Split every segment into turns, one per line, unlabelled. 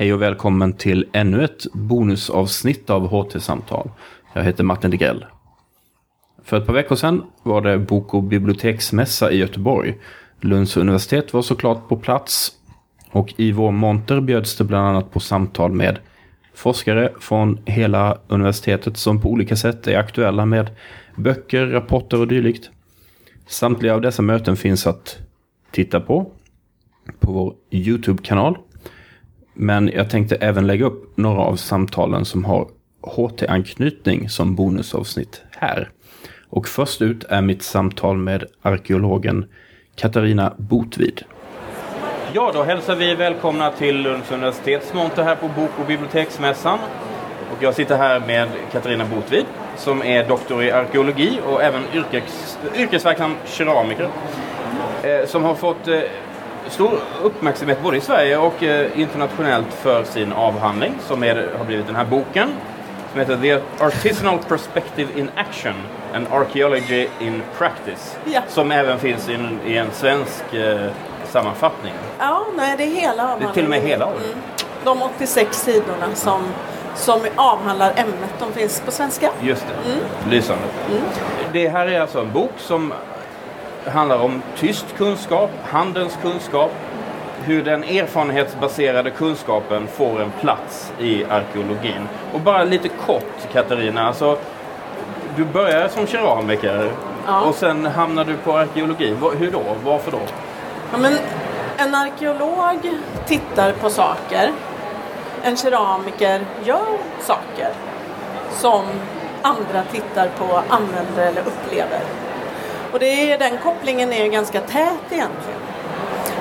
Hej och välkommen till ännu ett bonusavsnitt av HT-samtal. Jag heter Martin Degrell. För ett par veckor sedan var det bok och biblioteksmässa i Göteborg. Lunds universitet var såklart på plats och i vår monter bjöds det bland annat på samtal med forskare från hela universitetet som på olika sätt är aktuella med böcker, rapporter och dylikt. Samtliga av dessa möten finns att titta på på vår YouTube-kanal. Men jag tänkte även lägga upp några av samtalen som har HT-anknytning som bonusavsnitt här. Och först ut är mitt samtal med arkeologen Katarina Botvid. Ja, då hälsar vi välkomna till Lunds universitetsmonter här på Bok och biblioteksmässan. Och jag sitter här med Katarina Botvid som är doktor i arkeologi och även yrkes, yrkesverksam keramiker. Eh, som har fått eh, stor uppmärksamhet både i Sverige och eh, internationellt för sin avhandling som är, har blivit den här boken som heter The Artisanal Perspective in Action and Archaeology in Practice.
Ja.
Som även finns i en, i en svensk eh, sammanfattning.
Ja, nej, det är hela
Det är till och med hela
Mm. De 86 sidorna som, som avhandlar ämnet, de finns på svenska.
Just det, lysande. Det här är alltså en bok som handlar om tyst kunskap, handens kunskap, hur den erfarenhetsbaserade kunskapen får en plats i arkeologin. Och bara lite kort Katarina, alltså, du började som keramiker
Ja.
och sen hamnar du på arkeologi. Hur då? Varför då?
Ja, men en arkeolog tittar på saker. En keramiker gör saker som andra tittar på, använder eller upplever. Och det är, den kopplingen är ju ganska tät egentligen.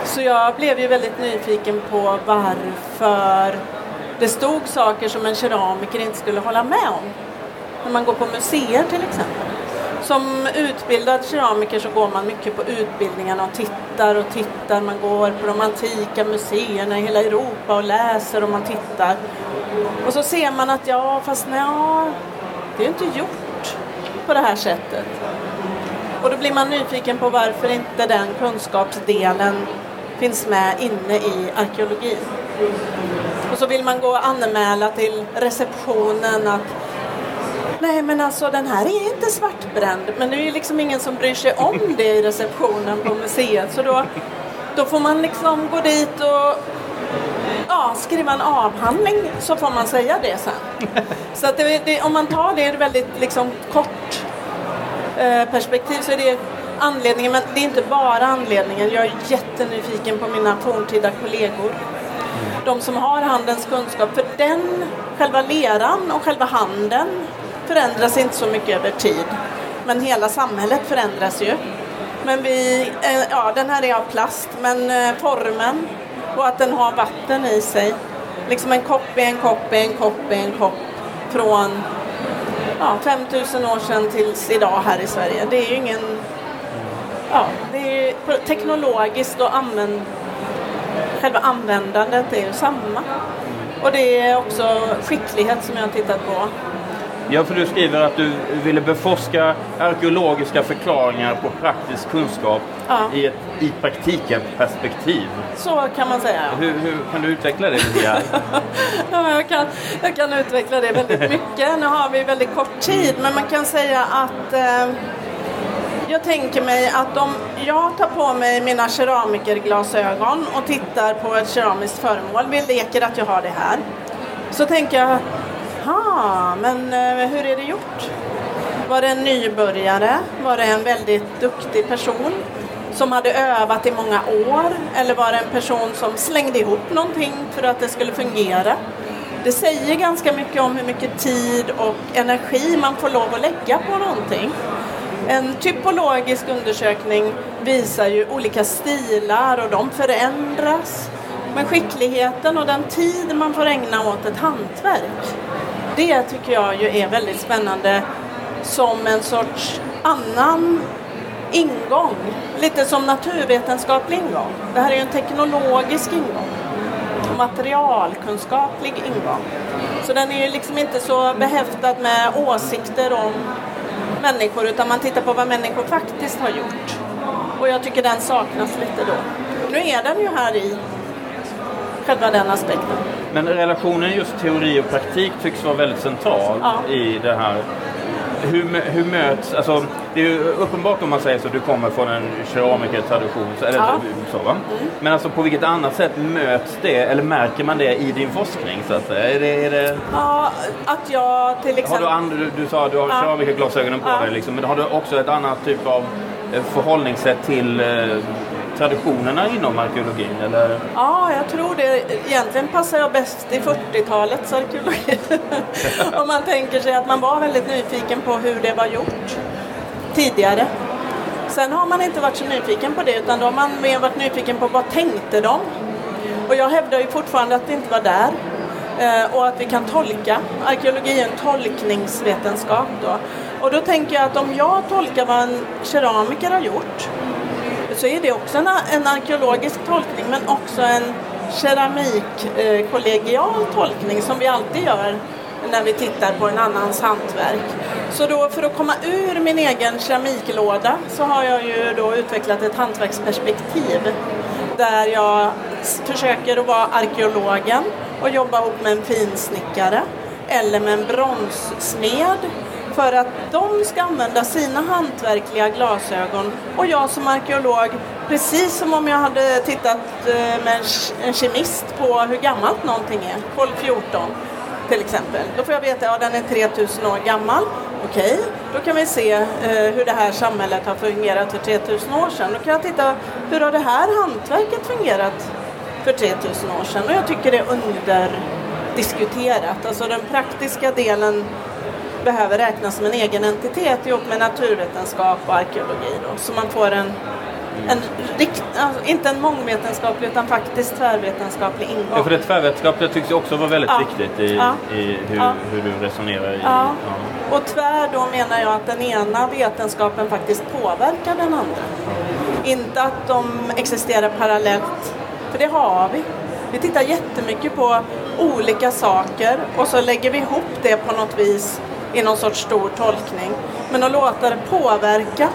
Så jag blev ju väldigt nyfiken på varför det stod saker som en keramiker inte skulle hålla med om. När man går på museer till exempel. Som utbildad keramiker så går man mycket på utbildningarna och tittar och tittar. Man går på de antika museerna i hela Europa och läser och man tittar. Och så ser man att ja, fast nej, det är ju inte gjort på det här sättet. Och då blir man nyfiken på varför inte den kunskapsdelen finns med inne i arkeologin. Och så vill man gå och anmäla till receptionen att Nej men alltså den här är inte svartbränd. Men det är ju liksom ingen som bryr sig om det i receptionen på museet. Så då, då får man liksom gå dit och ja, skriva en avhandling så får man säga det sen. Så att det, det, om man tar det väldigt liksom kort Eh, perspektiv så är det anledningen. Men det är inte bara anledningen. Jag är jättenyfiken på mina forntida kollegor. De som har handens kunskap. För den, själva leran och själva handen förändras inte så mycket över tid. Men hela samhället förändras ju. Men vi, eh, ja den här är av plast men eh, formen och att den har vatten i sig. Liksom en kopp är en kopp är en kopp är en kopp från ja, 5000 år sedan tills idag här i Sverige. Det är ju ingen, ja det är ju teknologiskt och använd, själva användandet är ju samma. Och det är också skicklighet som jag har tittat på.
Ja, för du skriver att du ville beforska arkeologiska förklaringar på praktisk kunskap
Ja.
i ett i praktiken perspektiv.
Så kan man säga.
Hur, hur kan du utveckla det lite?
Ja, jag, kan, jag kan utveckla det väldigt mycket. Nu har vi väldigt kort tid men man kan säga att eh, jag tänker mig att om jag tar på mig mina keramikerglasögon och tittar på ett keramiskt föremål, vi leker att jag har det här, så tänker jag, ha, men eh, hur är det gjort? Var det en nybörjare? Var det en väldigt duktig person som hade övat i många år? Eller var det en person som slängde ihop någonting för att det skulle fungera? Det säger ganska mycket om hur mycket tid och energi man får lov att lägga på någonting. En typologisk undersökning visar ju olika stilar och de förändras. Men skickligheten och den tid man får ägna åt ett hantverk, det tycker jag ju är väldigt spännande som en sorts annan ingång. Lite som naturvetenskaplig ingång. Det här är ju en teknologisk ingång. Materialkunskaplig ingång. Så den är ju liksom inte så behäftad med åsikter om människor utan man tittar på vad människor faktiskt har gjort. Och jag tycker den saknas lite då. Nu är den ju här i själva den aspekten.
Men relationen just teori och praktik tycks vara väldigt central
Ja.
i det här. Hur, hur möts, alltså det är ju uppenbart om man säger så att du kommer från en keramikertradition, eller
Ja.
så va? Men alltså på vilket annat sätt möts det, eller märker man det i din forskning så att säga? Är det, är det,
Ja, att jag till
har
exempel...
du, and, du, du sa att du har
Ja.
keramikerglasögonen på
Ja.
dig liksom, men har du också ett annat typ av eh, förhållningssätt till eh, traditionerna inom arkeologin? Eller?
Ja, jag tror det. Egentligen passar jag bäst i 40-talets arkeologi. Om man tänker sig att man var väldigt nyfiken på hur det var gjort tidigare. Sen har man inte varit så nyfiken på det utan då har man mer varit nyfiken på vad tänkte de? Och jag hävdar ju fortfarande att det inte var där. Eh, och att vi kan tolka. Arkeologi är en tolkningsvetenskap då. Och då tänker jag att om jag tolkar vad en keramiker har gjort så är det också en, en arkeologisk tolkning men också en keramikkollegial eh, tolkning som vi alltid gör när vi tittar på en annans hantverk. Så då för att komma ur min egen keramiklåda så har jag ju då utvecklat ett hantverksperspektiv där jag försöker att vara arkeologen och jobba ihop med en finsnickare eller med en bronssmed för att de ska använda sina hantverkliga glasögon och jag som arkeolog, precis som om jag hade tittat eh, med en kemist på hur gammalt någonting är, 12-14 till exempel. Då får jag veta att ja, den är 3000 år gammal. Okej, då kan vi se eh, hur det här samhället har fungerat för 3000 år sedan. Då kan jag titta, hur har det här hantverket fungerat för 3000 år sedan? Och jag tycker det är underdiskuterat. Alltså den praktiska delen behöver räknas som en egen entitet ihop med naturvetenskap och arkeologi. Då. Så man får en, en rikt, alltså, inte en mångvetenskaplig utan faktiskt tvärvetenskaplig ingång.
Ja, för det tvärvetenskapliga tycks ju också vara väldigt
Ja.
viktigt i,
Ja.
i hur,
Ja.
hur du resonerar. I.
Och tvär då menar jag att den ena vetenskapen faktiskt påverkar den andra. Inte att de existerar parallellt, för det har vi. Vi tittar jättemycket på olika saker och så lägger vi ihop det på något vis i någon sorts stor tolkning. Men att låta det påverka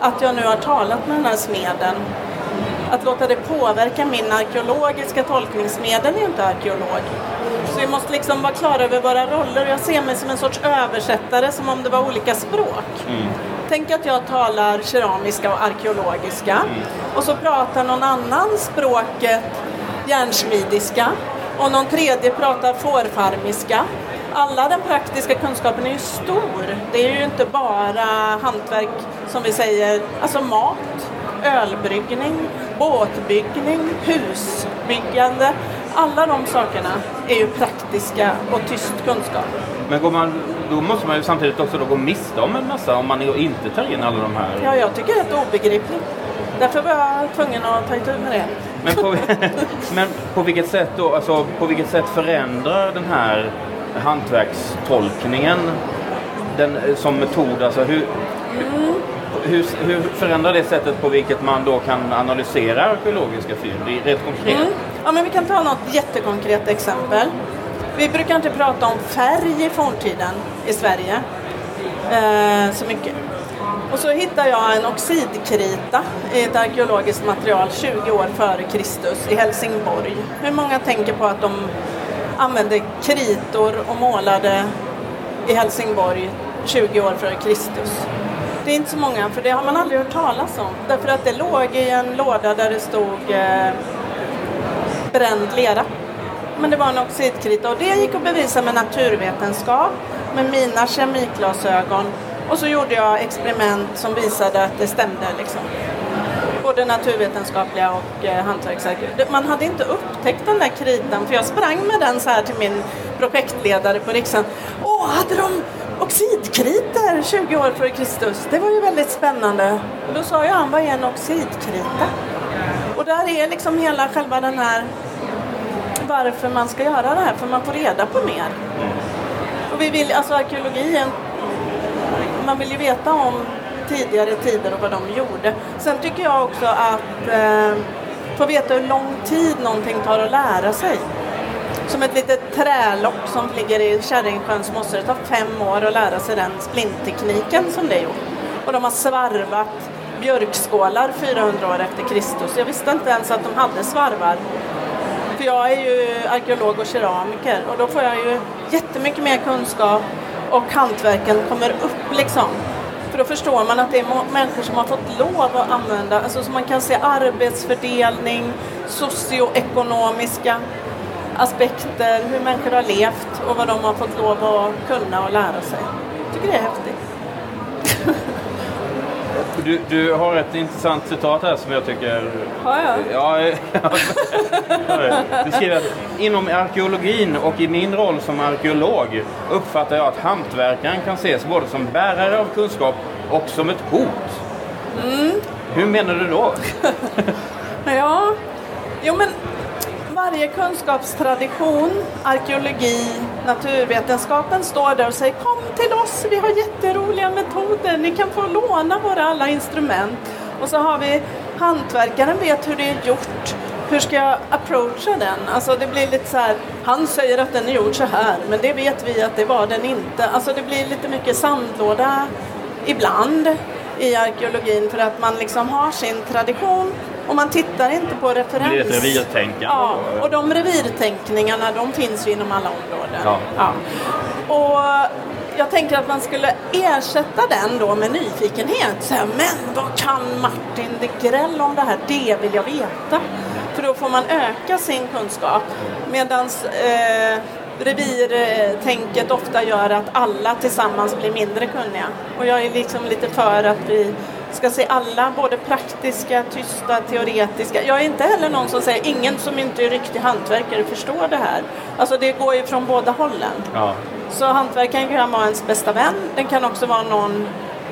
att jag nu har talat med den här smeden att låta det påverka min arkeologiska tolkningsmedel är ju inte arkeolog. Så vi måste liksom vara klara över våra roller. Jag ser mig som en sorts översättare, som om det var olika språk. Tänk att jag talar keramiska och arkeologiska och så pratar någon annan språket järnsmidiska och någon tredje pratar fårfarmiska. Alla den praktiska kunskapen är ju stor. Det är ju inte bara hantverk som vi säger, alltså mat, ölbryggning, båtbyggning, husbyggande. Alla de sakerna är ju praktiska och tyst kunskap.
Men går man, då måste man ju samtidigt också då gå miste om en massa om man inte tar in alla de här.
Ja, jag tycker det är obegripligt. Därför var jag tvungen att ta itu med det.
Men på, men på vilket sätt då, alltså på vilket sätt förändrar den här hantverkstolkningen den, eh, som metod? Alltså hur, hur, hur förändrar det sättet på vilket man då kan analysera arkeologiska fynd rent konkret?
Mm. Ja, men vi kan ta något jättekonkret exempel. Vi brukar inte prata om färg i forntiden i Sverige eh, så mycket. Och så hittar jag en oxidkrita i ett arkeologiskt material 20 år före Kristus i Helsingborg. Hur många tänker på att de använde kritor och målade i Helsingborg 20 år före Kristus? Det är inte så många, för det har man aldrig hört talas om. Därför att det låg i en låda där det stod eh, bränd lera. Men det var en oxidkrita och det gick att bevisa med naturvetenskap, med mina kemiklasögon. och så gjorde jag experiment som visade att det stämde. Liksom. Både naturvetenskapliga och eh, hantverksarkeologi. Man hade inte upp upptäckt den där kritan för jag sprang med den så här till min projektledare på Riksen. Åh, hade de oxidkritor 20 år före Kristus? Det var ju väldigt spännande. Och då sa jag, han, vad är en oxidkrita? Och där är liksom hela själva den här varför man ska göra det här, för man får reda på mer. Och vi vill, alltså arkeologi, man vill ju veta om tidigare tider och vad de gjorde. Sen tycker jag också att eh, få veta hur lång tid någonting tar att lära sig. Som ett litet trälock som ligger i Kärringsjöns måste Det tar fem år att lära sig den splinttekniken som det är gjort. Och de har svarvat björkskålar 400 år efter Kristus. Jag visste inte ens att de hade svarvar För jag är ju arkeolog och keramiker och då får jag ju jättemycket mer kunskap och hantverken kommer upp liksom. För då förstår man att det är människor som har fått lov att använda, alltså som man kan se arbetsfördelning, socioekonomiska aspekter, hur människor har levt och vad de har fått lov att kunna och lära sig. Jag tycker det är häftigt.
Du, du har ett intressant citat här som jag tycker...
Har jag?
Ja. Du skriver att inom arkeologin och i min roll som arkeolog uppfattar jag att hantverkaren kan ses både som bärare av kunskap och som ett hot.
Mm.
Hur menar du då?
ja, jo men varje kunskapstradition, arkeologi, naturvetenskapen står där och säger kom till oss, vi har jätteroliga metoder, ni kan få låna våra alla instrument. Och så har vi hantverkaren vet hur det är gjort, hur ska jag approacha den? Alltså det blir lite så här, han säger att den är gjord så här, men det vet vi att det var den inte. Alltså det blir lite mycket sandlåda ibland i arkeologin för att man liksom har sin tradition och man tittar inte på referens. Det
blir ett revirtänkande.
Ja, och de revirtänkningarna de finns ju inom alla områden.
Ja.
ja. Och jag tänker att man skulle ersätta den då med nyfikenhet. Så här, men vad kan Martin de Grell om det här? Det vill jag veta. För då får man öka sin kunskap. Medan eh, revirtänket ofta gör att alla tillsammans blir mindre kunniga. Och jag är liksom lite för att vi ska se alla, både praktiska, tysta, teoretiska. Jag är inte heller någon som säger ingen som inte är riktig hantverkare förstår det här. Alltså det går ju från båda hållen.
Ja.
Så hantverkaren kan vara ens bästa vän. Den kan också vara någon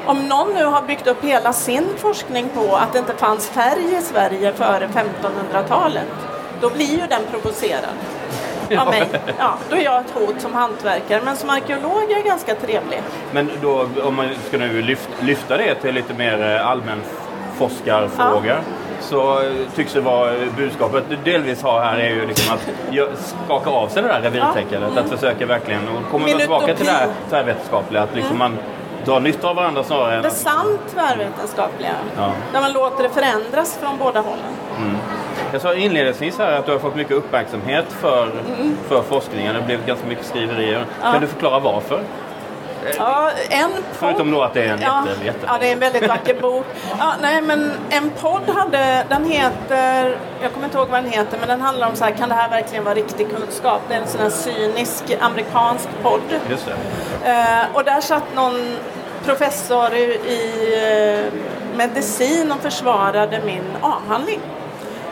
om någon nu har byggt upp hela sin forskning på att det inte fanns färg i Sverige före 1500-talet, då blir ju den provocerad av mig. Ja, då är jag ett hot som hantverkare, men som arkeolog är jag ganska trevlig.
Men då, om man ska nu lyfta, lyfta det till lite mer eh, allmän forskarfråga. Ja. Så eh, tycks det vara budskapet du delvis har här är ju liksom att skaka av sig det där revirtänkandet. Ja. Mm. Att försöka verkligen, och kommer man tillbaka till det här tvärvetenskapliga, att liksom mm. man drar nytta av varandra snarare än...
Det sant tvärvetenskapliga. Ja. Där man låter det förändras från båda hållen.
Mm. Jag sa inledningsvis här att du har fått mycket uppmärksamhet för, mm. för forskningen. Det blev ganska mycket skriverier. Ja. Kan du förklara varför?
Ja, en podd.
Förutom då att det är en
ja,
jätte, jätte.
Ja, det är en väldigt vacker bok. Ja, nej, men en podd hade, den heter, jag kommer inte ihåg vad den heter, men den handlar om så här, kan det här verkligen vara riktig kunskap? Det är en sån här cynisk amerikansk podd.
Just det.
Eh, och där satt någon professor i, i eh, medicin och försvarade min avhandling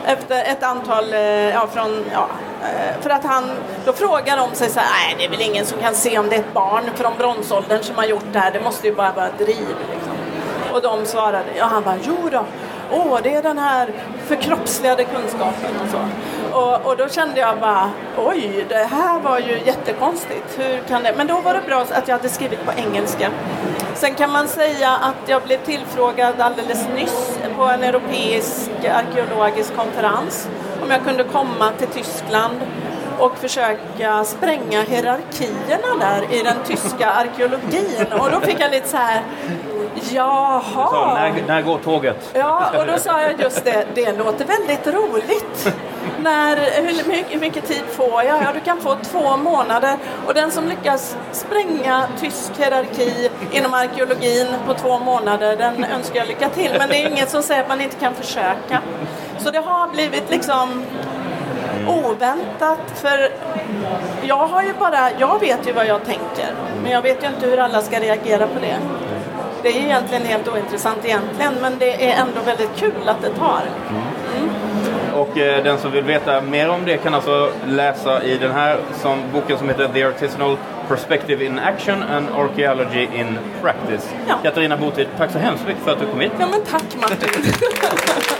efter ett antal, eh, ja, från, ja, eh, för att han, då frågar de sig så här, nej det är väl ingen som kan se om det är ett barn från bronsåldern som har gjort det här, det måste ju bara vara driv. Liksom. Och de svarade, ja han bara, jo då, åh det är den här förkroppsligade kunskapen och så. Och, och, då kände jag bara, oj, det här var ju jättekonstigt. Hur kan det? Men då var det bra att jag hade skrivit på engelska. Sen kan man säga att jag blev tillfrågad alldeles nyss på en europeisk arkeologisk konferens om jag kunde komma till Tyskland och försöka spränga hierarkierna där i den tyska arkeologin. Och då fick jag lite så här, jaha.
Så, när, när går tåget?
Ja, och då sa jag just det, det låter väldigt roligt. När, hur, mycket, mycket tid får jag? Ja, du kan få två månader. Och den som lyckas spränga tysk hierarki inom arkeologin på två månader, den önskar jag lycka till. Men det är inget som säger att man inte kan försöka. Så det har blivit liksom oväntat. För jag har ju bara, jag vet ju vad jag tänker. Men jag vet ju inte hur alla ska reagera på det. Det är egentligen helt ointressant egentligen, men det är ändå väldigt kul att det tar. Mm.
Och eh, den som vill veta mer om det kan alltså läsa i den här som, boken som heter The Artisanal Perspective in Action and Archaeology in Practice. Ja. Katarina Botit, tack så hemskt mycket för att du kom hit.
Ja men tack Martin.